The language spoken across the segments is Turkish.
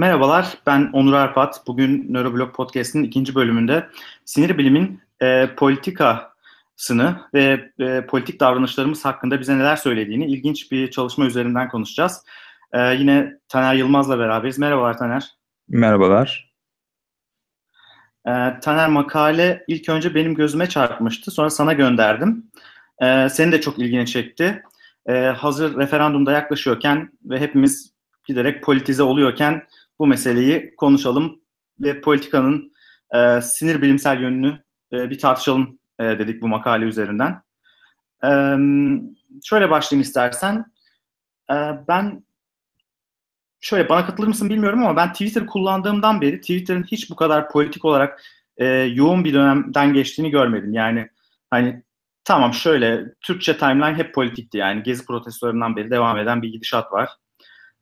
Merhabalar, ben Onur Arpat. Bugün Nöroblog Podcast'in ikinci bölümünde sinir bilimin e, politikasını ve e, politik davranışlarımız hakkında bize neler söylediğini ilginç bir çalışma üzerinden konuşacağız. E, yine Taner Yılmaz'la beraberiz. Merhabalar Taner. Merhabalar. E, Taner makale ilk önce benim gözüme çarpmıştı. Sonra sana gönderdim. E, senin de çok ilgini çekti. E, hazır referandumda yaklaşıyorken ve hepimiz giderek politize oluyorken bu meseleyi konuşalım ve politikanın e, sinir bilimsel yönünü e, bir tartışalım e, dedik bu makale üzerinden. E, şöyle başlayayım istersen. E, ben şöyle bana katılır mısın bilmiyorum ama ben Twitter kullandığımdan beri Twitter'ın hiç bu kadar politik olarak e, yoğun bir dönemden geçtiğini görmedim. Yani hani tamam şöyle Türkçe timeline hep politikti yani gezi protestolarından beri devam eden bir gidişat var.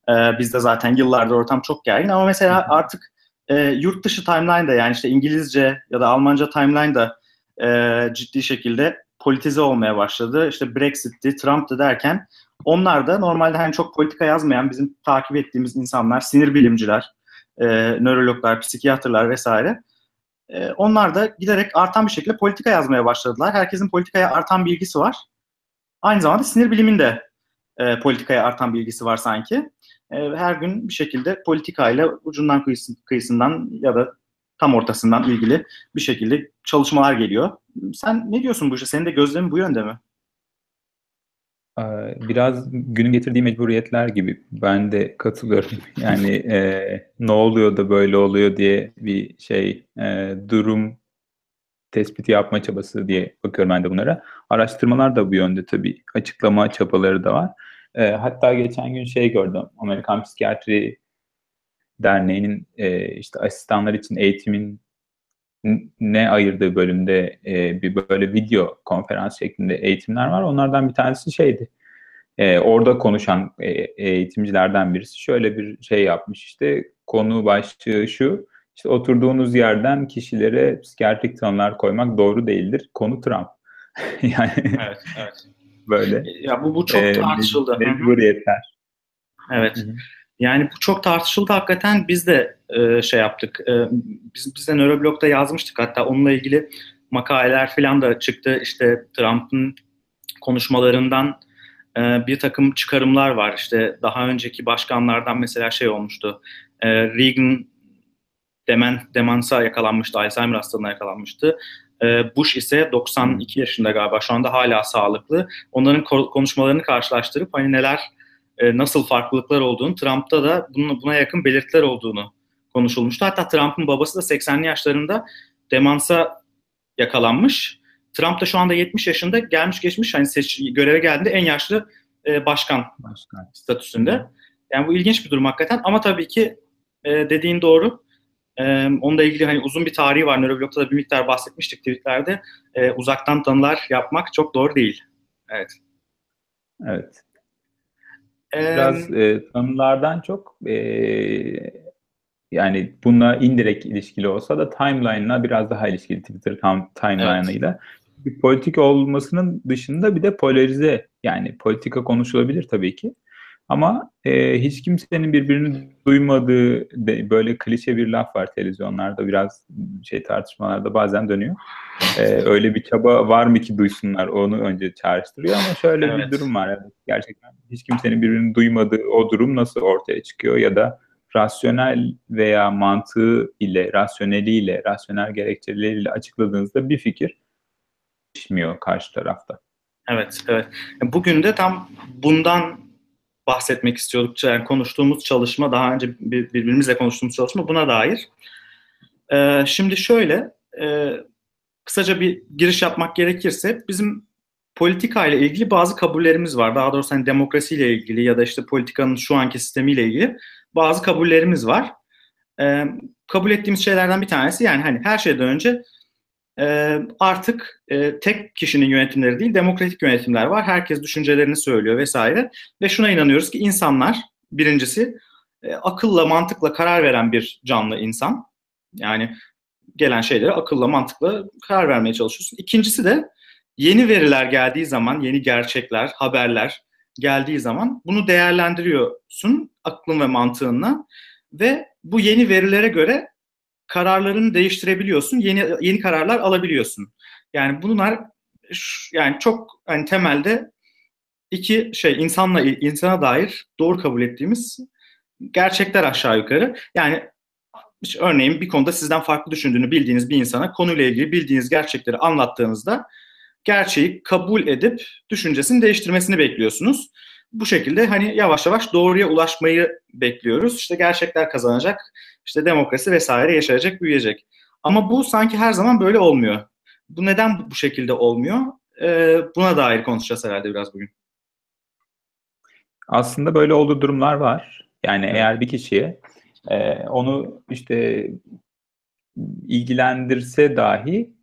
E, bizde zaten yıllardır ortam çok gergin ama mesela artık e, yurt dışı timeline de yani işte İngilizce ya da Almanca timeline da e, ciddi şekilde politize olmaya başladı. İşte Brexit'ti, Trump'tı derken onlar da normalde hani çok politika yazmayan bizim takip ettiğimiz insanlar, sinir bilimciler, e, nörologlar, psikiyatrlar vesaire. E, onlar da giderek artan bir şekilde politika yazmaya başladılar. Herkesin politikaya artan bilgisi var. Aynı zamanda sinir biliminde e, politikaya artan bilgisi var sanki. E, her gün bir şekilde politikayla ucundan kıyısı, kıyısından ya da tam ortasından ilgili bir şekilde çalışmalar geliyor. Sen ne diyorsun bu işe? Senin de gözlemin bu yönde mi? Biraz günün getirdiği mecburiyetler gibi ben de katılıyorum. Yani e, ne oluyor da böyle oluyor diye bir şey e, durum tespiti yapma çabası diye bakıyorum ben de bunlara. Araştırmalar da bu yönde tabii açıklama çabaları da var. E, hatta geçen gün şey gördüm. Amerikan Psikiyatri Derneği'nin e, işte asistanlar için eğitimin ne ayırdığı bölümde e, bir böyle video konferans şeklinde eğitimler var. Onlardan bir tanesi şeydi. E, orada konuşan e, eğitimcilerden birisi şöyle bir şey yapmış. İşte konu başlığı şu. İşte oturduğunuz yerden kişilere psikiyatrik tanılar koymak doğru değildir. Konu Trump. yani evet, evet. Böyle. Ya bu bu çok e, tartışıldı. Mecburiyetler. Evet. Hı-hı. Yani bu çok tartışıldı hakikaten. Biz de e, şey yaptık. E, biz, biz de Nöroblog'da yazmıştık. Hatta onunla ilgili makaleler falan da çıktı. İşte Trump'ın konuşmalarından e, bir takım çıkarımlar var. İşte daha önceki başkanlardan mesela şey olmuştu. E, Reagan demen, demansa yakalanmıştı. Alzheimer hastalığına yakalanmıştı. E, Bush ise 92 yaşında galiba. Şu anda hala sağlıklı. Onların konuşmalarını karşılaştırıp hani neler e, nasıl farklılıklar olduğunu, Trump'ta da buna, buna yakın belirtiler olduğunu konuşulmuştu. Hatta Trump'ın babası da 80'li yaşlarında demansa yakalanmış. Trump da şu anda 70 yaşında gelmiş geçmiş hani seç, göreve geldiğinde en yaşlı e, başkan, başkan statüsünde. Yani bu ilginç bir durum hakikaten ama tabii ki e, dediğin doğru. E, onunla ilgili hani uzun bir tarihi var. Nöroblog'da da bir miktar bahsetmiştik tweetlerde. E, uzaktan tanılar yapmak çok doğru değil. Evet. Evet. Biraz e, tanımlardan çok e, yani buna indirekt ilişkili olsa da timeline'la biraz daha ilişkili Twitter tam timeline'ıyla. Evet. Bir politik olmasının dışında bir de polarize yani politika konuşulabilir tabii ki. Ama e, hiç kimsenin birbirini duymadığı de, böyle klişe bir laf var televizyonlarda biraz şey tartışmalarda bazen dönüyor. E, öyle bir çaba var mı ki duysunlar onu önce çağrıştırıyor ama şöyle evet. bir durum var. Yani gerçekten hiç kimsenin birbirini duymadığı o durum nasıl ortaya çıkıyor ya da rasyonel veya mantığı ile, rasyoneliyle, rasyonel gerekçeleriyle açıkladığınızda bir fikir değişmiyor karşı tarafta. Evet, evet. Bugün de tam bundan bahsetmek istiyorduk. Yani konuştuğumuz çalışma, daha önce birbirimizle konuştuğumuz çalışma buna dair. Ee, şimdi şöyle, e, kısaca bir giriş yapmak gerekirse bizim politika ile ilgili bazı kabullerimiz var. Daha doğrusu hani demokrasiyle ilgili ya da işte politikanın şu anki sistemiyle ilgili bazı kabullerimiz var. Ee, kabul ettiğimiz şeylerden bir tanesi yani hani her şeyden önce e, artık e, tek kişinin yönetimleri değil demokratik yönetimler var. Herkes düşüncelerini söylüyor vesaire ve şuna inanıyoruz ki insanlar birincisi e, akılla mantıkla karar veren bir canlı insan. Yani gelen şeylere akılla mantıkla karar vermeye çalışıyorsun. İkincisi de yeni veriler geldiği zaman, yeni gerçekler, haberler geldiği zaman bunu değerlendiriyorsun aklın ve mantığınla ve bu yeni verilere göre kararlarını değiştirebiliyorsun. Yeni yeni kararlar alabiliyorsun. Yani bunlar yani çok hani temelde iki şey insanla insana dair doğru kabul ettiğimiz gerçekler aşağı yukarı. Yani örneğin bir konuda sizden farklı düşündüğünü bildiğiniz bir insana konuyla ilgili bildiğiniz gerçekleri anlattığınızda gerçeği kabul edip düşüncesini değiştirmesini bekliyorsunuz. Bu şekilde hani yavaş yavaş doğruya ulaşmayı bekliyoruz. İşte gerçekler kazanacak, işte demokrasi vesaire yaşayacak, büyüyecek. Ama bu sanki her zaman böyle olmuyor. Bu neden bu şekilde olmuyor? Ee, buna dair konuşacağız herhalde biraz bugün. Aslında böyle olduğu durumlar var. Yani evet. eğer bir kişiye e, onu işte ilgilendirse dahi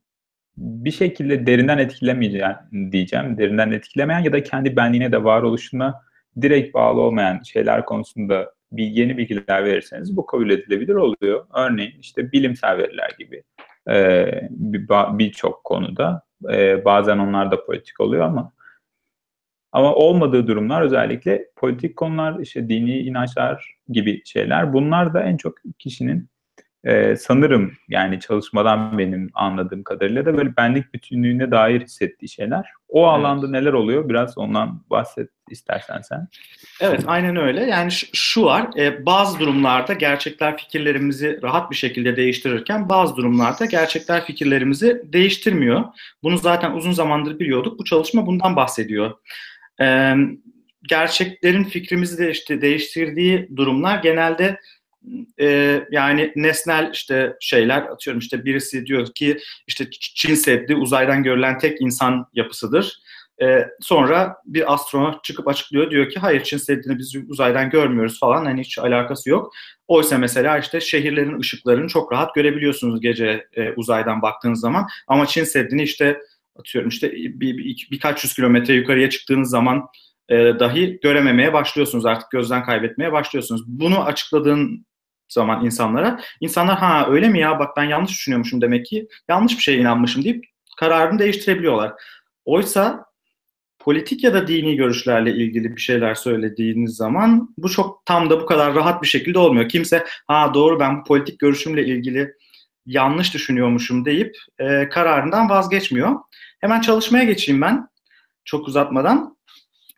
bir şekilde derinden etkilemeyeceğim diyeceğim. Derinden etkilemeyen ya da kendi benliğine de varoluşuna direkt bağlı olmayan şeyler konusunda bir yeni bilgiler verirseniz bu kabul edilebilir oluyor. Örneğin işte bilimsel veriler gibi e, birçok bir konuda e, bazen onlar da politik oluyor ama ama olmadığı durumlar özellikle politik konular, işte dini inançlar gibi şeyler. Bunlar da en çok kişinin e, sanırım yani çalışmadan benim anladığım kadarıyla da böyle benlik bütünlüğüne dair hissettiği şeyler. O evet. alanda neler oluyor? Biraz ondan bahset istersen sen. Evet aynen öyle. Yani şu var e, bazı durumlarda gerçekler fikirlerimizi rahat bir şekilde değiştirirken bazı durumlarda gerçekler fikirlerimizi değiştirmiyor. Bunu zaten uzun zamandır biliyorduk. Bu çalışma bundan bahsediyor. E, gerçeklerin fikrimizi de işte değiştirdiği durumlar genelde e, yani nesnel işte şeyler atıyorum işte birisi diyor ki işte Çin Seddi uzaydan görülen tek insan yapısıdır. E, sonra bir astronot çıkıp açıklıyor diyor ki hayır Çin Seddi'ni biz uzaydan görmüyoruz falan hani hiç alakası yok. Oysa mesela işte şehirlerin ışıklarını çok rahat görebiliyorsunuz gece e, uzaydan baktığınız zaman ama Çin Seddi'ni işte atıyorum işte bir, bir, birkaç yüz kilometre yukarıya çıktığınız zaman e, dahi görememeye başlıyorsunuz artık gözden kaybetmeye başlıyorsunuz. Bunu açıkladığın zaman insanlara insanlar ha öyle mi ya bak ben yanlış düşünüyormuşum demek ki yanlış bir şeye inanmışım deyip kararını değiştirebiliyorlar. Oysa politik ya da dini görüşlerle ilgili bir şeyler söylediğiniz zaman bu çok tam da bu kadar rahat bir şekilde olmuyor. Kimse ha doğru ben bu politik görüşümle ilgili yanlış düşünüyormuşum deyip e, kararından vazgeçmiyor. Hemen çalışmaya geçeyim ben çok uzatmadan.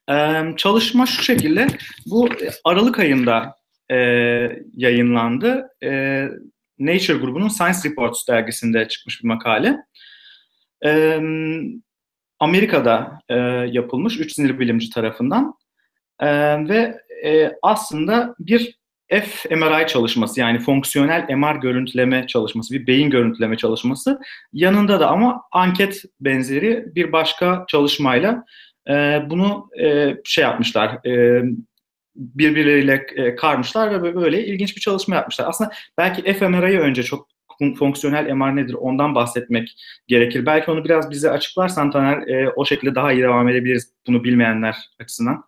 E, çalışma şu şekilde bu Aralık ayında e, yayınlandı. E, Nature grubunun Science Reports dergisinde çıkmış bir makale. E, Amerika'da e, yapılmış üç sinir bilimci tarafından e, ve e, aslında bir fMRI çalışması yani fonksiyonel MR görüntüleme çalışması, bir beyin görüntüleme çalışması. Yanında da ama anket benzeri bir başka çalışmayla e, bunu e, şey yapmışlar, e, birbirleriyle e, karmışlar ve böyle ilginç bir çalışma yapmışlar. Aslında belki fMRI'yi önce çok fonksiyonel MR nedir ondan bahsetmek gerekir. Belki onu biraz bize açıklarsan Taner e, o şekilde daha iyi devam edebiliriz bunu bilmeyenler açısından.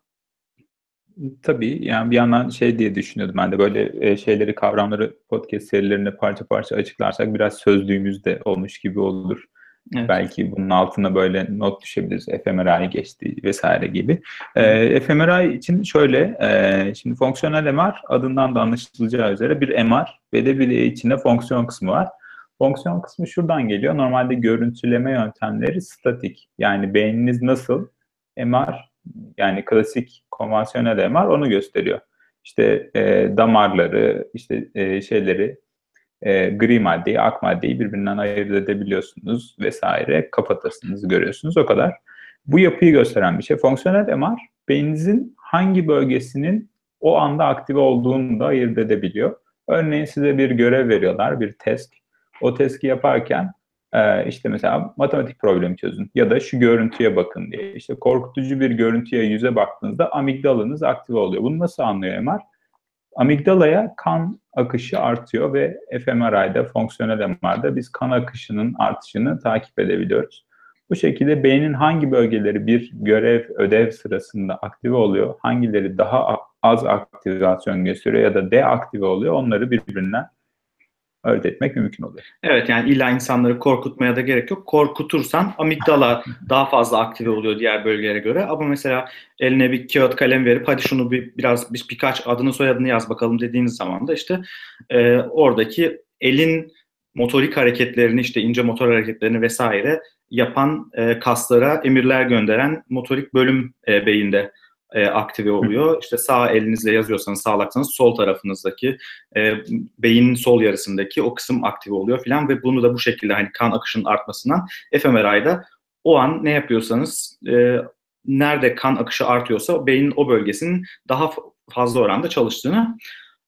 Tabii yani bir yandan şey diye düşünüyordum ben de böyle e, şeyleri kavramları podcast serilerinde parça parça açıklarsak biraz sözlüğümüzde olmuş gibi olur. Evet. Belki bunun altına böyle not düşebiliriz. fMRI geçti vesaire gibi. E, fMRI için şöyle, e, şimdi fonksiyonel MR adından da anlaşılacağı üzere bir MR ve de bir içinde fonksiyon kısmı var. Fonksiyon kısmı şuradan geliyor. Normalde görüntüleme yöntemleri statik. Yani beyniniz nasıl MR yani klasik konvansiyonel MR onu gösteriyor. İşte e, damarları, işte e, şeyleri, e, gri maddeyi, ak maddeyi birbirinden ayırt edebiliyorsunuz vesaire. Kafatasınızı görüyorsunuz o kadar. Bu yapıyı gösteren bir şey. Fonksiyonel MR beyninizin hangi bölgesinin o anda aktive olduğunu da ayırt edebiliyor. Örneğin size bir görev veriyorlar, bir test. O testi yaparken e, işte mesela matematik problemi çözün ya da şu görüntüye bakın diye. İşte korkutucu bir görüntüye yüze baktığınızda amigdalanız aktive oluyor. Bunu nasıl anlıyor MR? Amigdalaya kan akışı artıyor ve fMRI'de, fonksiyonel MR'da biz kan akışının artışını takip edebiliyoruz. Bu şekilde beynin hangi bölgeleri bir görev, ödev sırasında aktive oluyor, hangileri daha az aktivasyon gösteriyor ya da deaktive oluyor onları birbirinden öğretmek mümkün oluyor. Evet yani illa insanları korkutmaya da gerek yok. Korkutursan amigdala daha fazla aktive oluyor diğer bölgelere göre. Ama mesela eline bir kağıt kalem verip hadi şunu bir biraz bir, birkaç adını soyadını yaz bakalım dediğiniz zaman da işte e, oradaki elin motorik hareketlerini işte ince motor hareketlerini vesaire yapan e, kaslara emirler gönderen motorik bölüm e, beyinde e, aktive oluyor. İşte sağ elinizle yazıyorsanız sağlaksanız sol tarafınızdaki e, beynin sol yarısındaki o kısım aktive oluyor filan ve bunu da bu şekilde hani kan akışının artmasından fMRI'da o an ne yapıyorsanız e, nerede kan akışı artıyorsa beynin o bölgesinin daha fazla oranda çalıştığını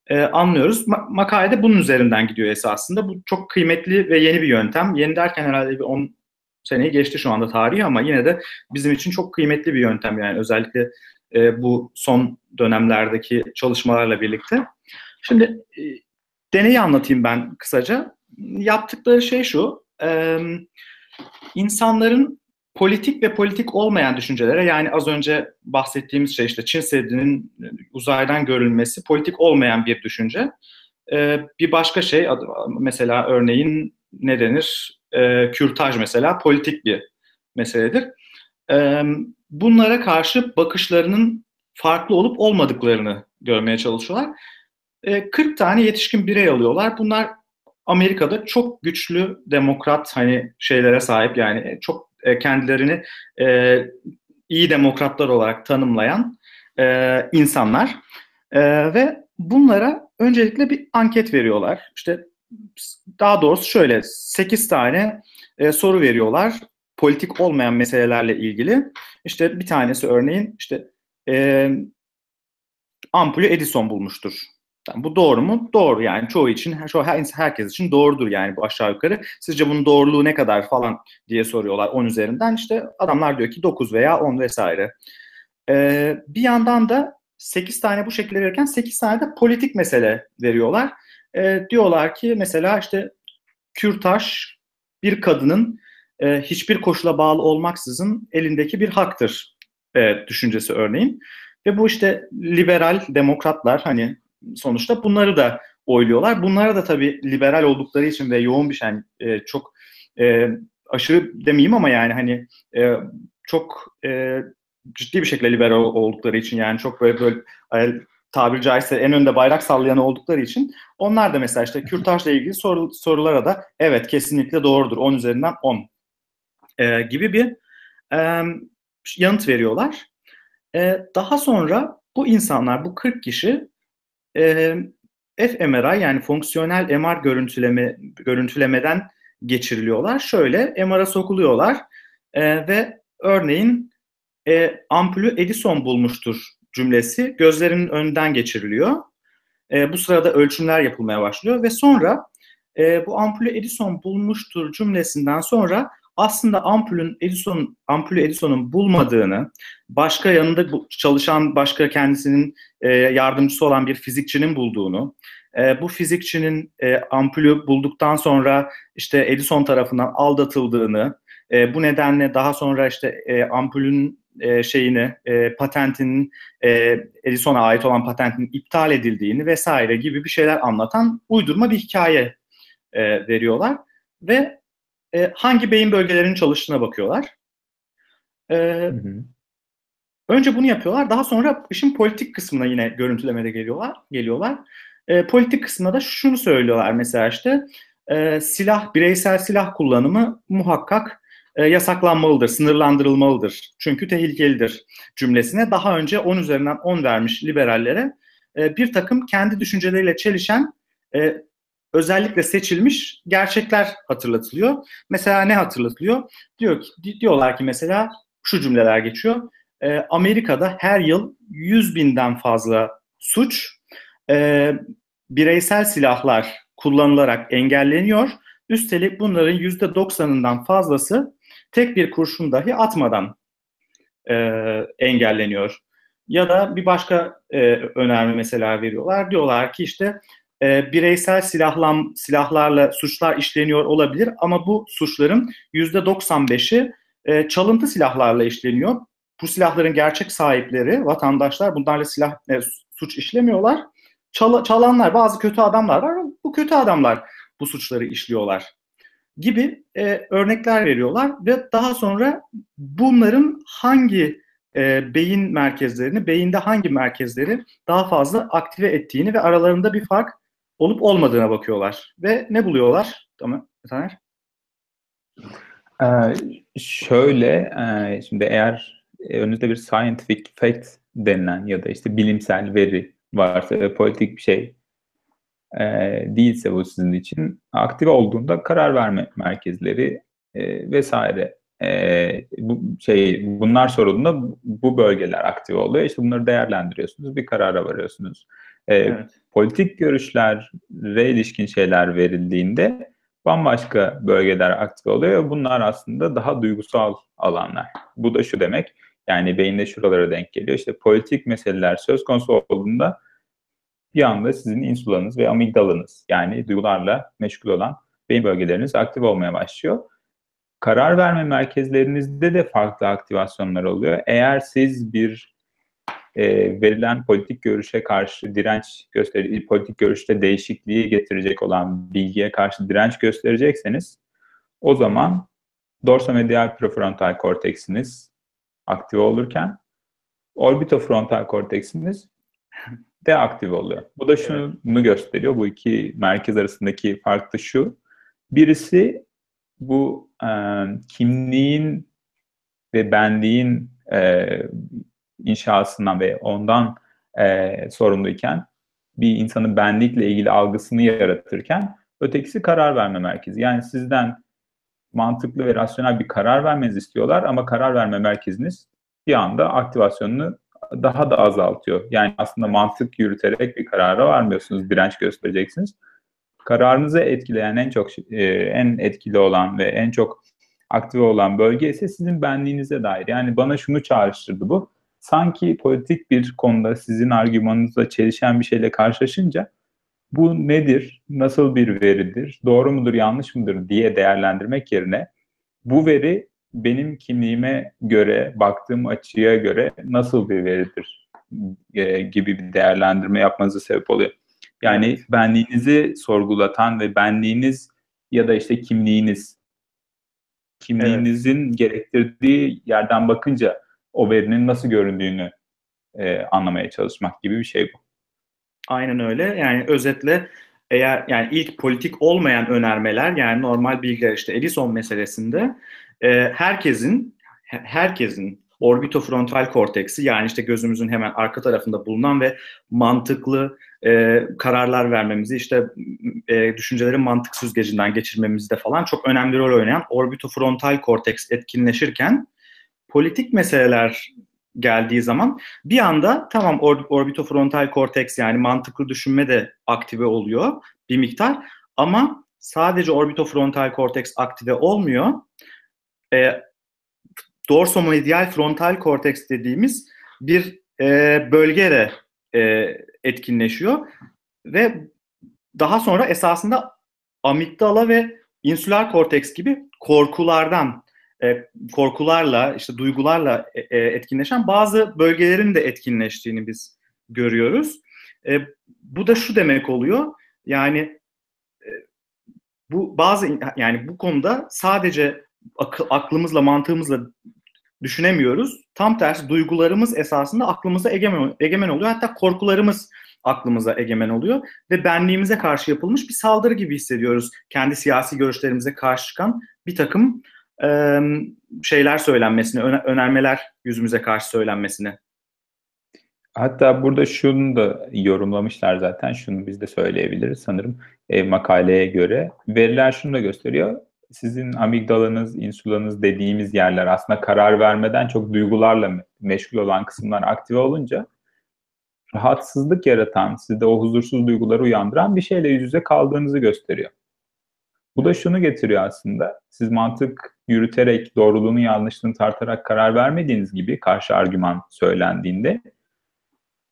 e, anlıyoruz. Ma- makalede bunun üzerinden gidiyor esasında. Bu çok kıymetli ve yeni bir yöntem. Yeni derken herhalde bir 10 seneyi geçti şu anda tarihi ama yine de bizim için çok kıymetli bir yöntem yani özellikle e, bu son dönemlerdeki çalışmalarla birlikte. Şimdi e, deneyi anlatayım ben kısaca. Yaptıkları şey şu, e, insanların politik ve politik olmayan düşüncelere yani az önce bahsettiğimiz şey işte Çin Seddi'nin uzaydan görülmesi politik olmayan bir düşünce. E, bir başka şey mesela örneğin ne denir? E, kürtaj mesela politik bir meseledir. E, bunlara karşı bakışlarının farklı olup olmadıklarını görmeye çalışıyorlar. 40 e, tane yetişkin birey alıyorlar. Bunlar Amerika'da çok güçlü demokrat hani şeylere sahip yani çok e, kendilerini e, iyi demokratlar olarak tanımlayan insanlar ve bunlara öncelikle bir anket veriyorlar. İşte daha doğrusu şöyle 8 tane soru veriyorlar politik olmayan meselelerle ilgili. İşte bir tanesi örneğin işte e, ampulü Edison bulmuştur. Yani bu doğru mu? Doğru yani çoğu için, çoğu herkes için doğrudur yani bu aşağı yukarı. Sizce bunun doğruluğu ne kadar falan diye soruyorlar 10 üzerinden. İşte adamlar diyor ki 9 veya 10 vesaire. Ee, bir yandan da 8 tane bu şekilde verirken 8 tane de politik mesele veriyorlar. Ee, diyorlar ki mesela işte kürtaj bir kadının e, hiçbir koşula bağlı olmaksızın elindeki bir haktır e, düşüncesi örneğin. Ve bu işte liberal demokratlar hani sonuçta bunları da oyluyorlar. Bunlara da tabii liberal oldukları için ve yoğun bir şey e, çok e, aşırı demeyeyim ama yani hani e, çok e, ciddi bir şekilde liberal oldukları için yani çok böyle böyle e, tabiri caizse en önde bayrak sallayan oldukları için onlar da mesela işte kürtajla ilgili soru, sorulara da evet kesinlikle doğrudur 10 üzerinden 10 e, gibi bir e, yanıt veriyorlar. E, daha sonra bu insanlar, bu 40 kişi e, fMRI yani fonksiyonel MR görüntüleme görüntülemeden geçiriliyorlar. Şöyle MR'a sokuluyorlar e, ve örneğin e, ampulü Edison bulmuştur cümlesi gözlerinin önünden geçiriliyor. E, bu sırada ölçümler yapılmaya başlıyor ve sonra e, bu ampulü Edison bulmuştur cümlesinden sonra aslında ampulün Edison ampulü Edison'un bulmadığını, başka yanında çalışan başka kendisinin e, yardımcısı olan bir fizikçinin bulduğunu, e, bu fizikçinin e, ampulü bulduktan sonra işte Edison tarafından aldatıldığını, e, bu nedenle daha sonra işte e, ampulün e, şeyini, e, patentinin e, Edison'a ait olan patentinin iptal edildiğini vesaire gibi bir şeyler anlatan uydurma bir hikaye e, veriyorlar. Ve e, hangi beyin bölgelerinin çalıştığına bakıyorlar. E, hı hı. Önce bunu yapıyorlar. Daha sonra işin politik kısmına yine görüntülemede geliyorlar. Geliyorlar. E, politik kısmına da şunu söylüyorlar mesela işte e, silah, bireysel silah kullanımı muhakkak e, yasaklanmalıdır, sınırlandırılmalıdır. Çünkü tehlikelidir cümlesine daha önce 10 üzerinden 10 vermiş liberallere e, bir takım kendi düşünceleriyle çelişen e, özellikle seçilmiş gerçekler hatırlatılıyor. Mesela ne hatırlatılıyor? Diyor ki, diyorlar ki mesela şu cümleler geçiyor. E, Amerika'da her yıl 100 binden fazla suç e, bireysel silahlar kullanılarak engelleniyor. Üstelik bunların %90'ından fazlası tek bir kurşun dahi atmadan e, engelleniyor. Ya da bir başka e, önerme mesela veriyorlar. Diyorlar ki işte e, bireysel silahlan, silahlarla suçlar işleniyor olabilir ama bu suçların %95'i e, çalıntı silahlarla işleniyor. Bu silahların gerçek sahipleri, vatandaşlar bunlarla silah e, suç işlemiyorlar. Çal, çalanlar, bazı kötü adamlar var. Bu kötü adamlar bu suçları işliyorlar gibi e, örnekler veriyorlar ve daha sonra bunların hangi e, beyin merkezlerini, beyinde hangi merkezleri daha fazla aktive ettiğini ve aralarında bir fark olup olmadığına bakıyorlar. Ve ne buluyorlar? Tamam, Taner? Ee, şöyle, e, şimdi eğer önünüzde bir scientific fact denilen ya da işte bilimsel veri varsa ve politik bir şey e, değilse bu sizin için aktif olduğunda karar verme merkezleri e, vesaire e, bu şey bunlar sorulduğunda bu bölgeler aktif oluyor. İşte bunları değerlendiriyorsunuz, bir karara varıyorsunuz. E, evet. Politik görüşlere ilişkin şeyler verildiğinde bambaşka bölgeler aktif oluyor ve bunlar aslında daha duygusal alanlar. Bu da şu demek, yani beyinde şuralara denk geliyor. İşte politik meseleler söz konusu olduğunda bir anda sizin insulanız ve amigdalanız yani duygularla meşgul olan beyin bölgeleriniz aktif olmaya başlıyor. Karar verme merkezlerinizde de farklı aktivasyonlar oluyor. Eğer siz bir e, verilen politik görüşe karşı direnç gösteri, politik görüşte değişikliği getirecek olan bilgiye karşı direnç gösterecekseniz o zaman dorsomedial prefrontal korteksiniz aktif olurken orbitofrontal korteksiniz deaktif oluyor. Bu da şunu evet. gösteriyor. Bu iki merkez arasındaki fark da şu. Birisi bu e, kimliğin ve benliğin e, inşasından ve ondan e, sorumluyken bir insanın benlikle ilgili algısını yaratırken ötekisi karar verme merkezi. Yani sizden mantıklı ve rasyonel bir karar vermenizi istiyorlar ama karar verme merkeziniz bir anda aktivasyonunu daha da azaltıyor. Yani aslında mantık yürüterek bir karara varmıyorsunuz, direnç göstereceksiniz. Kararınızı etkileyen en çok e, en etkili olan ve en çok aktive olan bölge ise sizin benliğinize dair. Yani bana şunu çağrıştırdı bu. Sanki politik bir konuda sizin argümanınızla çelişen bir şeyle karşılaşınca bu nedir, nasıl bir veridir, doğru mudur, yanlış mıdır? diye değerlendirmek yerine bu veri benim kimliğime göre, baktığım açıya göre nasıl bir veridir? e, gibi bir değerlendirme yapmanızı sebep oluyor. Yani benliğinizi sorgulatan ve benliğiniz ya da işte kimliğiniz, kimliğinizin evet. gerektirdiği yerden bakınca o verinin nasıl göründüğünü e, anlamaya çalışmak gibi bir şey bu. Aynen öyle. Yani özetle eğer yani ilk politik olmayan önermeler yani normal bilgiler işte Edison meselesinde e, herkesin herkesin orbitofrontal korteksi yani işte gözümüzün hemen arka tarafında bulunan ve mantıklı e, kararlar vermemizi işte e, düşüncelerin mantık süzgecinden geçirmemizde falan çok önemli rol oynayan orbitofrontal korteks etkinleşirken politik meseleler geldiği zaman bir anda tamam or- orbitofrontal korteks yani mantıklı düşünme de aktive oluyor bir miktar ama sadece orbitofrontal korteks aktive olmuyor. E, dorsomedial frontal korteks dediğimiz bir e, bölge de e, etkinleşiyor ve daha sonra esasında amigdala ve insüler korteks gibi korkulardan e, korkularla işte duygularla e, e, etkinleşen bazı bölgelerin de etkinleştiğini biz görüyoruz. Bu da şu demek oluyor. Yani bu bazı yani bu konuda sadece akıl, aklımızla, mantığımızla düşünemiyoruz. Tam tersi duygularımız esasında aklımıza egemen, egemen oluyor. Hatta korkularımız aklımıza egemen oluyor ve benliğimize karşı yapılmış bir saldırı gibi hissediyoruz. Kendi siyasi görüşlerimize karşı çıkan bir takım e, şeyler söylenmesini, önermeler yüzümüze karşı söylenmesini. Hatta burada şunu da yorumlamışlar zaten. Şunu biz de söyleyebiliriz sanırım e, makaleye göre. Veriler şunu da gösteriyor sizin amigdalanız, insulanız dediğimiz yerler aslında karar vermeden çok duygularla meşgul olan kısımlar aktive olunca rahatsızlık yaratan, sizde o huzursuz duyguları uyandıran bir şeyle yüz yüze kaldığınızı gösteriyor. Bu da şunu getiriyor aslında. Siz mantık yürüterek, doğruluğunu yanlışlığını tartarak karar vermediğiniz gibi karşı argüman söylendiğinde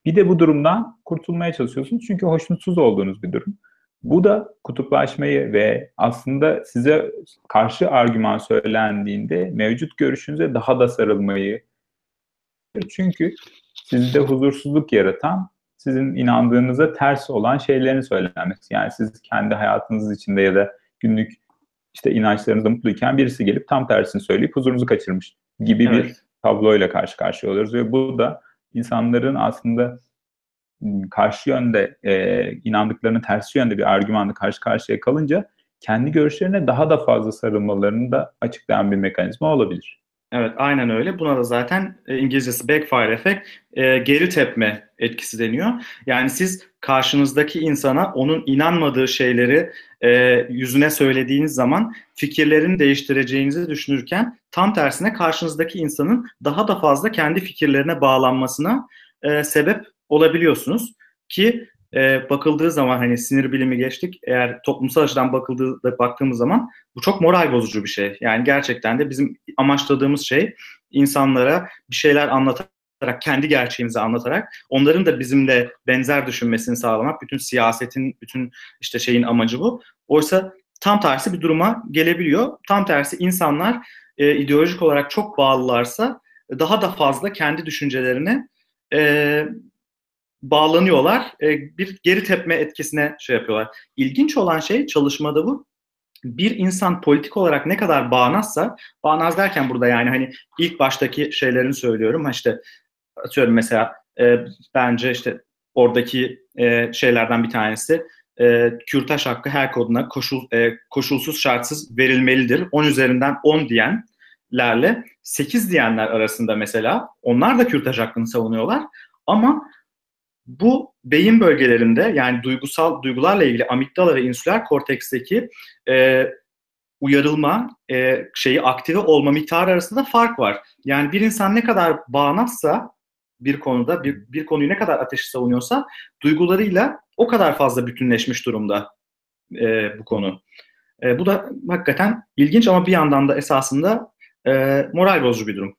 bir de bu durumdan kurtulmaya çalışıyorsunuz. Çünkü hoşnutsuz olduğunuz bir durum. Bu da kutuplaşmayı ve aslında size karşı argüman söylendiğinde mevcut görüşünüze daha da sarılmayı çünkü sizde huzursuzluk yaratan sizin inandığınıza ters olan şeylerin söylenmesi. Yani siz kendi hayatınız içinde ya da günlük işte inançlarınızda mutluyken birisi gelip tam tersini söyleyip huzurunuzu kaçırmış gibi evet. bir tabloyla karşı karşıya oluyoruz ve bu da insanların aslında karşı yönde e, inandıklarının tersi yönde bir argümanla karşı karşıya kalınca kendi görüşlerine daha da fazla sarılmalarını da açıklayan bir mekanizma olabilir. Evet aynen öyle. Buna da zaten e, İngilizcesi backfire effect e, geri tepme etkisi deniyor. Yani siz karşınızdaki insana onun inanmadığı şeyleri e, yüzüne söylediğiniz zaman fikirlerini değiştireceğinizi düşünürken tam tersine karşınızdaki insanın daha da fazla kendi fikirlerine bağlanmasına e, sebep olabiliyorsunuz ki e, bakıldığı zaman hani sinir bilimi geçtik. Eğer toplumsal açıdan bakıldığı baktığımız zaman bu çok moral bozucu bir şey. Yani gerçekten de bizim amaçladığımız şey insanlara bir şeyler anlatarak, kendi gerçeğimizi anlatarak onların da bizimle benzer düşünmesini sağlamak. Bütün siyasetin, bütün işte şeyin amacı bu. Oysa tam tersi bir duruma gelebiliyor. Tam tersi insanlar e, ideolojik olarak çok bağlılarsa daha da fazla kendi düşüncelerine e, bağlanıyorlar. E, bir geri tepme etkisine şey yapıyorlar. İlginç olan şey çalışmada bu. Bir insan politik olarak ne kadar bağnazsa, bağnaz derken burada yani hani ilk baştaki şeylerini söylüyorum. Ha işte atıyorum mesela e, bence işte oradaki e, şeylerden bir tanesi e, kürtaj hakkı her koduna koşul, e, koşulsuz şartsız verilmelidir. 10 üzerinden 10 diyenlerle 8 diyenler arasında mesela onlar da kürtaj hakkını savunuyorlar. Ama bu beyin bölgelerinde yani duygusal duygularla ilgili amigdala ve insüler korteksteki e, uyarılma e, şeyi aktive olma miktarı arasında fark var. Yani bir insan ne kadar bağnazsa bir konuda bir, bir konuyu ne kadar ateşi savunuyorsa duygularıyla o kadar fazla bütünleşmiş durumda e, bu konu. E, bu da hakikaten ilginç ama bir yandan da esasında e, moral bozucu bir durum.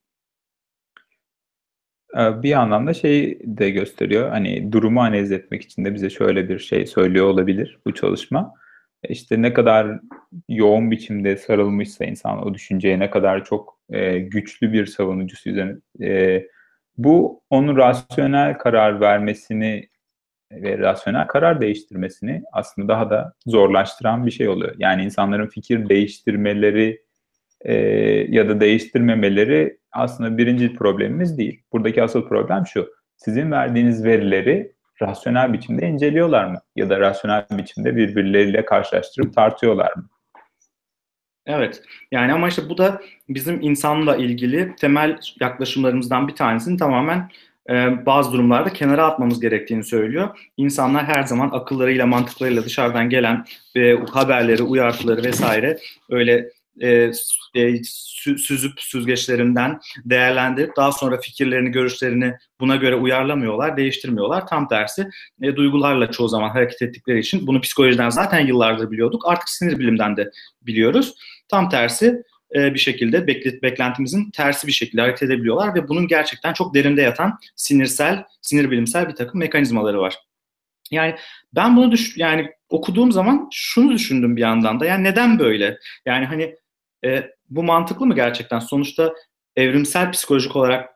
Ee, bir yandan da şey de gösteriyor. Hani durumu analiz etmek için de bize şöyle bir şey söylüyor olabilir bu çalışma. İşte ne kadar yoğun biçimde sarılmışsa insan o düşünceye ne kadar çok e, güçlü bir savunucusu üzerine e, bu onun rasyonel karar vermesini ve rasyonel karar değiştirmesini aslında daha da zorlaştıran bir şey oluyor. Yani insanların fikir değiştirmeleri e, ya da değiştirmemeleri aslında birinci problemimiz değil. Buradaki asıl problem şu. Sizin verdiğiniz verileri rasyonel biçimde inceliyorlar mı? Ya da rasyonel biçimde birbirleriyle karşılaştırıp tartıyorlar mı? Evet. Yani ama işte bu da bizim insanla ilgili temel yaklaşımlarımızdan bir tanesini tamamen e, bazı durumlarda kenara atmamız gerektiğini söylüyor. İnsanlar her zaman akıllarıyla, mantıklarıyla dışarıdan gelen e, haberleri, uyartıları vesaire öyle e, e, süzüp süzgeçlerinden değerlendirip daha sonra fikirlerini, görüşlerini buna göre uyarlamıyorlar, değiştirmiyorlar. Tam tersi e, duygularla çoğu zaman hareket ettikleri için bunu psikolojiden zaten yıllardır biliyorduk. Artık sinir bilimden de biliyoruz. Tam tersi e, bir şekilde beklet, beklentimizin tersi bir şekilde hareket edebiliyorlar ve bunun gerçekten çok derinde yatan sinirsel, sinir bilimsel bir takım mekanizmaları var. Yani ben bunu düş yani okuduğum zaman şunu düşündüm bir yandan da. Yani neden böyle? Yani hani e, bu mantıklı mı gerçekten? Sonuçta evrimsel psikolojik olarak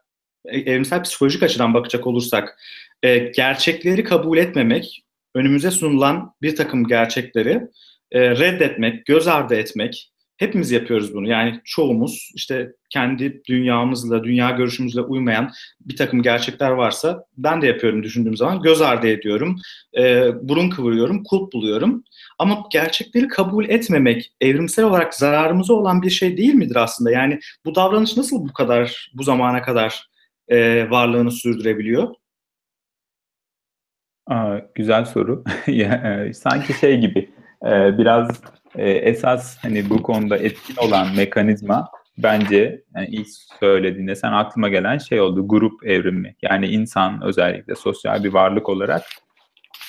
e, evrimsel psikolojik açıdan bakacak olursak e, gerçekleri kabul etmemek, önümüze sunulan bir takım gerçekleri e, reddetmek, göz ardı etmek, hepimiz yapıyoruz bunu. Yani çoğumuz işte kendi dünyamızla, dünya görüşümüzle uymayan bir takım gerçekler varsa ben de yapıyorum düşündüğüm zaman göz ardı ediyorum, e, burun kıvırıyorum, kulp buluyorum. Ama gerçekleri kabul etmemek evrimsel olarak zararımıza olan bir şey değil midir aslında? Yani bu davranış nasıl bu kadar, bu zamana kadar e, varlığını sürdürebiliyor? Aa, güzel soru. E, sanki şey gibi e, biraz e, esas hani bu konuda etkin olan mekanizma bence yani ilk söylediğinde sen aklıma gelen şey oldu grup evrimi. Yani insan özellikle sosyal bir varlık olarak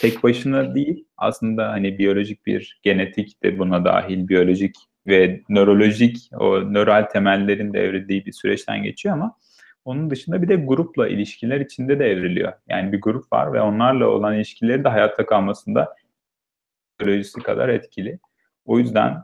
tek başına değil aslında hani biyolojik bir genetik de buna dahil biyolojik ve nörolojik o nöral temellerin de bir süreçten geçiyor ama onun dışında bir de grupla ilişkiler içinde de evriliyor. Yani bir grup var ve onlarla olan ilişkileri de hayatta kalmasında biyolojisi kadar etkili. O yüzden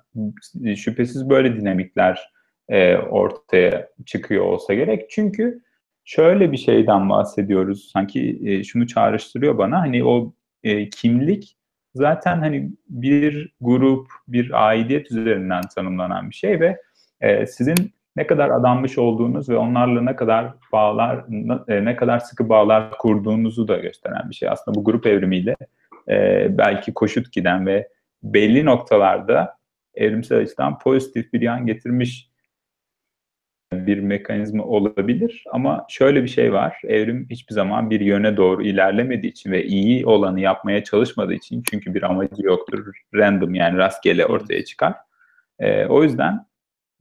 şüphesiz böyle dinamikler e, ortaya çıkıyor olsa gerek. Çünkü şöyle bir şeyden bahsediyoruz. Sanki e, şunu çağrıştırıyor bana. Hani o e, kimlik zaten hani bir grup, bir aidiyet üzerinden tanımlanan bir şey ve e, sizin ne kadar adanmış olduğunuz ve onlarla ne kadar bağlar, ne kadar sıkı bağlar kurduğunuzu da gösteren bir şey. Aslında bu grup evrimiyle e, belki koşut giden ve belli noktalarda evrimsel açıdan pozitif bir yan getirmiş bir mekanizma olabilir ama şöyle bir şey var. Evrim hiçbir zaman bir yöne doğru ilerlemediği için ve iyi olanı yapmaya çalışmadığı için çünkü bir amacı yoktur. Random yani rastgele ortaya çıkar. Ee, o yüzden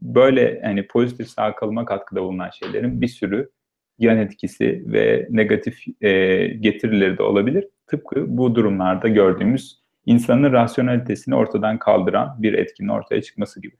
böyle hani pozitif sağ kalıma katkıda bulunan şeylerin bir sürü yan etkisi ve negatif e, getirileri de olabilir. Tıpkı bu durumlarda gördüğümüz insanın rasyonalitesini ortadan kaldıran bir etkinin ortaya çıkması gibi.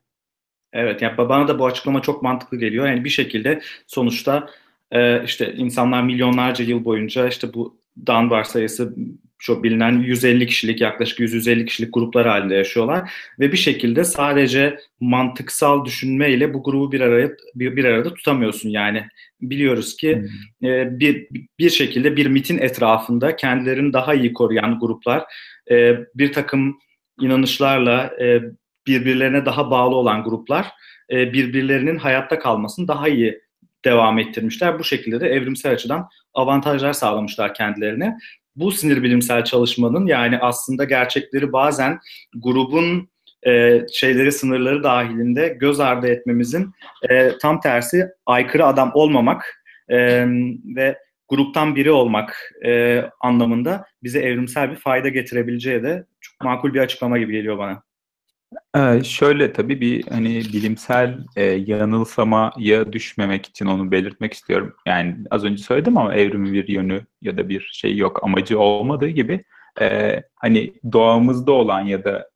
Evet, yani bana da bu açıklama çok mantıklı geliyor. Yani bir şekilde sonuçta e, işte insanlar milyonlarca yıl boyunca işte bu Dan varsayısı çok bilinen 150 kişilik yaklaşık 150 kişilik gruplar halinde yaşıyorlar ve bir şekilde sadece mantıksal düşünmeyle bu grubu bir araya bir, bir arada tutamıyorsun yani biliyoruz ki hmm. e, bir bir şekilde bir mitin etrafında kendilerini daha iyi koruyan gruplar e, bir takım inanışlarla e, birbirlerine daha bağlı olan gruplar e, birbirlerinin hayatta kalmasını daha iyi devam ettirmişler. Bu şekilde de evrimsel açıdan avantajlar sağlamışlar kendilerine. Bu sinir bilimsel çalışmanın yani aslında gerçekleri bazen grubun e, şeyleri sınırları dahilinde göz ardı etmemizin e, tam tersi aykırı adam olmamak e, ve gruptan biri olmak e, anlamında bize evrimsel bir fayda getirebileceği de çok makul bir açıklama gibi geliyor bana. Ee, şöyle tabii bir hani bilimsel e, yanılsamaya düşmemek için onu belirtmek istiyorum. Yani az önce söyledim ama evrimin bir yönü ya da bir şey yok amacı olmadığı gibi e, hani doğamızda olan ya da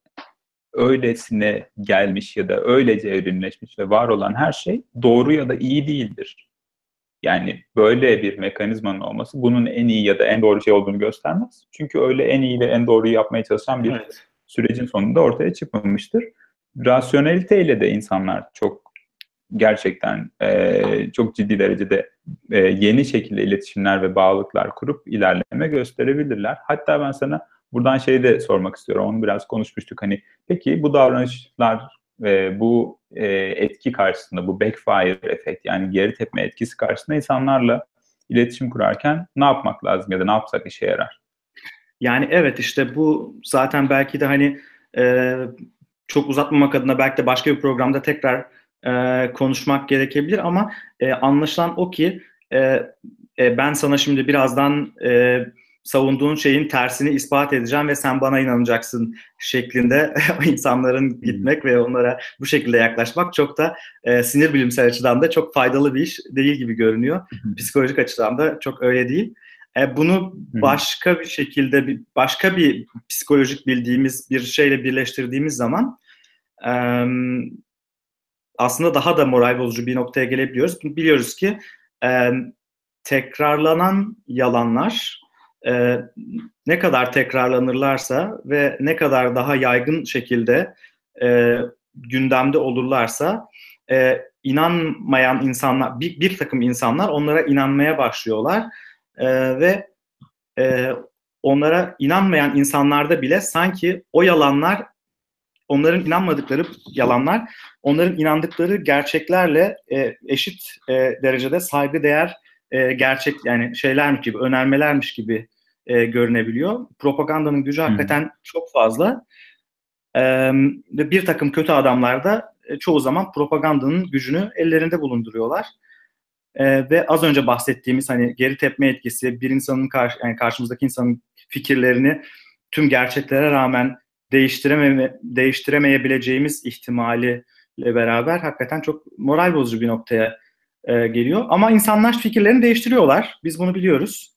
öylesine gelmiş ya da öylece evrimleşmiş ve var olan her şey doğru ya da iyi değildir. Yani böyle bir mekanizmanın olması bunun en iyi ya da en doğru şey olduğunu göstermez. Çünkü öyle en iyi ve en doğruyu yapmaya çalışan bir evet sürecin sonunda ortaya çıkmamıştır. Rasyoneliteyle de insanlar çok gerçekten e, çok ciddi derecede e, yeni şekilde iletişimler ve bağlılıklar kurup ilerleme gösterebilirler. Hatta ben sana buradan şeyi de sormak istiyorum. Onu biraz konuşmuştuk. Hani peki bu davranışlar e, bu e, etki karşısında bu backfire efekt yani geri tepme etkisi karşısında insanlarla iletişim kurarken ne yapmak lazım ya da ne yapsak işe yarar? Yani evet işte bu zaten belki de hani e, çok uzatmamak adına belki de başka bir programda tekrar e, konuşmak gerekebilir ama e, anlaşılan o ki e, e, ben sana şimdi birazdan e, savunduğun şeyin tersini ispat edeceğim ve sen bana inanacaksın şeklinde insanların gitmek ve onlara bu şekilde yaklaşmak çok da e, sinir bilimsel açıdan da çok faydalı bir iş değil gibi görünüyor. Psikolojik açıdan da çok öyle değil. E, bunu başka bir şekilde bir başka bir psikolojik bildiğimiz bir şeyle birleştirdiğimiz zaman e, aslında daha da moral bozucu bir noktaya gelebiliyoruz. Biliyoruz ki e, tekrarlanan yalanlar e, ne kadar tekrarlanırlarsa ve ne kadar daha yaygın şekilde e, gündemde olurlarsa e, inanmayan insanlar bir, bir takım insanlar onlara inanmaya başlıyorlar e, ve e, onlara inanmayan insanlarda bile sanki o yalanlar onların inanmadıkları yalanlar onların inandıkları gerçeklerle e, eşit e, derecede saygı değer e, gerçek yani şeylermiş gibi önermelermiş gibi e, görünebiliyor. Propagandanın gücü hakikaten çok fazla. E, ve bir takım kötü adamlar da e, çoğu zaman propagandanın gücünü ellerinde bulunduruyorlar. E, ve az önce bahsettiğimiz hani geri tepme etkisi, bir insanın karşı, yani karşımızdaki insanın fikirlerini tüm gerçeklere rağmen değiştirememe, değiştiremeyebileceğimiz ihtimaliyle beraber hakikaten çok moral bozucu bir noktaya e, geliyor. Ama insanlar fikirlerini değiştiriyorlar. Biz bunu biliyoruz.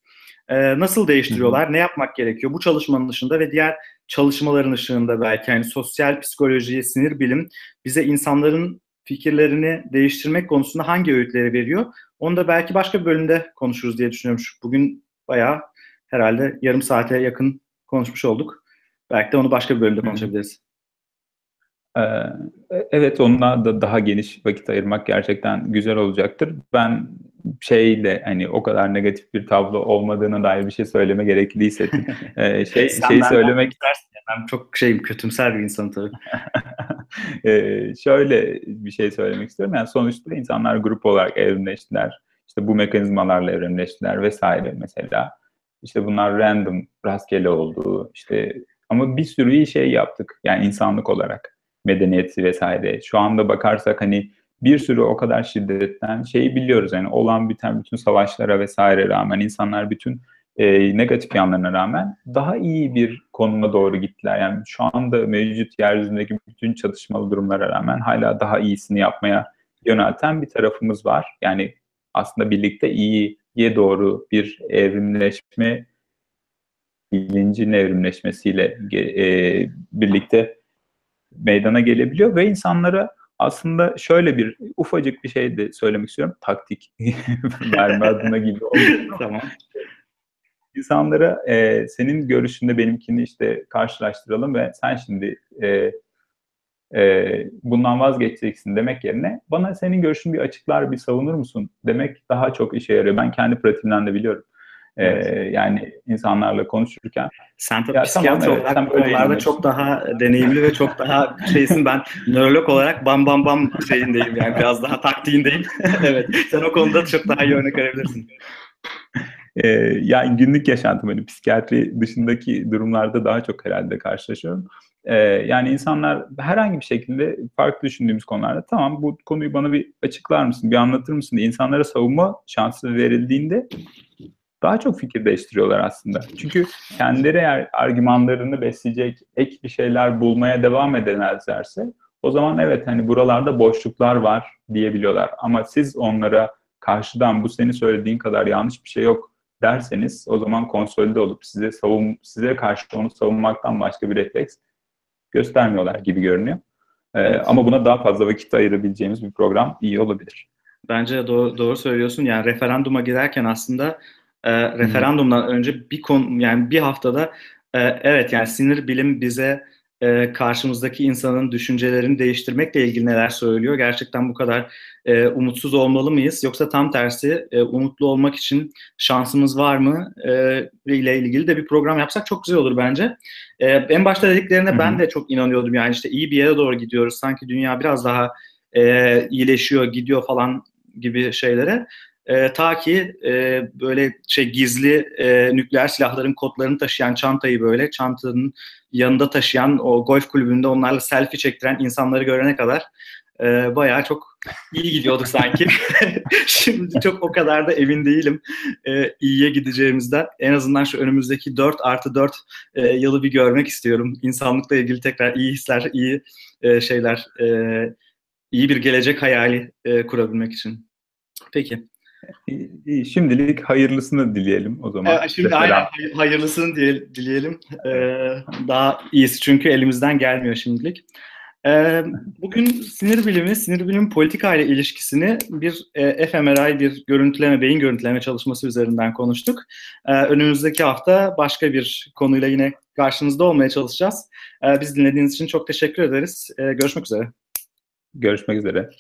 E, nasıl değiştiriyorlar? Ne yapmak gerekiyor? Bu çalışmanın dışında ve diğer çalışmaların ışığında belki yani sosyal psikoloji, sinir bilim bize insanların fikirlerini değiştirmek konusunda hangi öğütleri veriyor? Onu da belki başka bir bölümde konuşuruz diye düşünüyorum. Bugün bayağı herhalde yarım saate yakın konuşmuş olduk. Belki de onu başka bir bölümde konuşabiliriz. Ee, evet onunla da daha geniş vakit ayırmak gerçekten güzel olacaktır. Ben şey de hani o kadar negatif bir tablo olmadığına dair bir şey söyleme gerekli hissettim. Ee, şey şey söylemek. Ben çok şeyim kötümser bir insan tabii. ee, şöyle bir şey söylemek istiyorum. Yani sonuçta insanlar grup olarak evrimleştiler. İşte bu mekanizmalarla evrimleştiler vesaire mesela. İşte bunlar random, rastgele oldu. İşte ama bir sürü şey yaptık. Yani insanlık olarak medeniyeti vesaire. Şu anda bakarsak hani bir sürü o kadar şiddetten şeyi biliyoruz. Yani olan biten bütün savaşlara vesaire rağmen insanlar bütün e, negatif yanlarına rağmen daha iyi bir konuma doğru gittiler. Yani şu anda mevcut yeryüzündeki bütün çatışmalı durumlara rağmen hala daha iyisini yapmaya yönelten bir tarafımız var. Yani aslında birlikte iyiye doğru bir evrimleşme bilincin evrimleşmesiyle e, birlikte meydana gelebiliyor ve insanlara aslında şöyle bir ufacık bir şey de söylemek istiyorum. Taktik verme adına gibi tamam. İnsanlara e, senin görüşünde benimkini işte karşılaştıralım ve sen şimdi e, e, bundan vazgeçeceksin demek yerine bana senin görüşünü bir açıklar, bir savunur musun demek daha çok işe yarıyor. Ben kendi pratiğimden de biliyorum. Ee, yani insanlarla konuşurken. Sen tabii psikiyatr tamam, olarak bu konularda çok daha deneyimli ve çok daha şeysin. Ben nörolog olarak bam bam bam şeyindeyim yani biraz daha taktiğindeyim. evet sen o konuda çok daha iyi örnek verebilirsin. Ee, yani günlük yaşantım hani psikiyatri dışındaki durumlarda daha çok herhalde karşılaşıyorum. Ee, yani insanlar herhangi bir şekilde farklı düşündüğümüz konularda tamam bu konuyu bana bir açıklar mısın, bir anlatır mısın diye insanlara savunma şansı verildiğinde daha çok fikir değiştiriyorlar aslında. Çünkü kendileri argümanlarını besleyecek ek bir şeyler bulmaya devam edemezlerse o zaman evet hani buralarda boşluklar var diyebiliyorlar. Ama siz onlara karşıdan bu senin söylediğin kadar yanlış bir şey yok derseniz o zaman konsolide olup size savun size karşı onu savunmaktan başka bir refleks göstermiyorlar gibi görünüyor. Ee, evet. Ama buna daha fazla vakit ayırabileceğimiz bir program iyi olabilir. Bence doğru, doğru söylüyorsun. Yani referanduma giderken aslında e, referandumdan önce bir konu yani bir haftada e, evet yani sinir bilim bize e, karşımızdaki insanın düşüncelerini değiştirmekle ilgili neler söylüyor? Gerçekten bu kadar e, umutsuz olmalı mıyız? Yoksa tam tersi e, umutlu olmak için şansımız var mı? E, ile ilgili de bir program yapsak çok güzel olur bence. E, en başta dediklerine Hı-hı. ben de çok inanıyordum. Yani işte iyi bir yere doğru gidiyoruz. Sanki dünya biraz daha e, iyileşiyor, gidiyor falan gibi şeylere. E, ta ki e, böyle şey gizli e, nükleer silahların kodlarını taşıyan çantayı böyle çantanın yanında taşıyan o golf kulübünde onlarla selfie çektiren insanları görene kadar e, bayağı çok iyi gidiyorduk sanki. Şimdi çok o kadar da emin değilim e, iyiye gideceğimizden. En azından şu önümüzdeki 4 artı 4 e, yılı bir görmek istiyorum. İnsanlıkla ilgili tekrar iyi hisler, iyi e, şeyler, e, iyi bir gelecek hayali e, kurabilmek için. Peki. Şimdilik hayırlısını dileyelim o zaman. Ee, şimdi aynen hayırlısını dileyelim. Ee, daha iyisi çünkü elimizden gelmiyor şimdilik. Ee, bugün sinir bilimi, sinir bilimi politika ile ilişkisini bir e, fMRI, bir görüntüleme, beyin görüntüleme çalışması üzerinden konuştuk. Ee, önümüzdeki hafta başka bir konuyla yine karşınızda olmaya çalışacağız. Ee, biz dinlediğiniz için çok teşekkür ederiz. Ee, görüşmek üzere. Görüşmek üzere.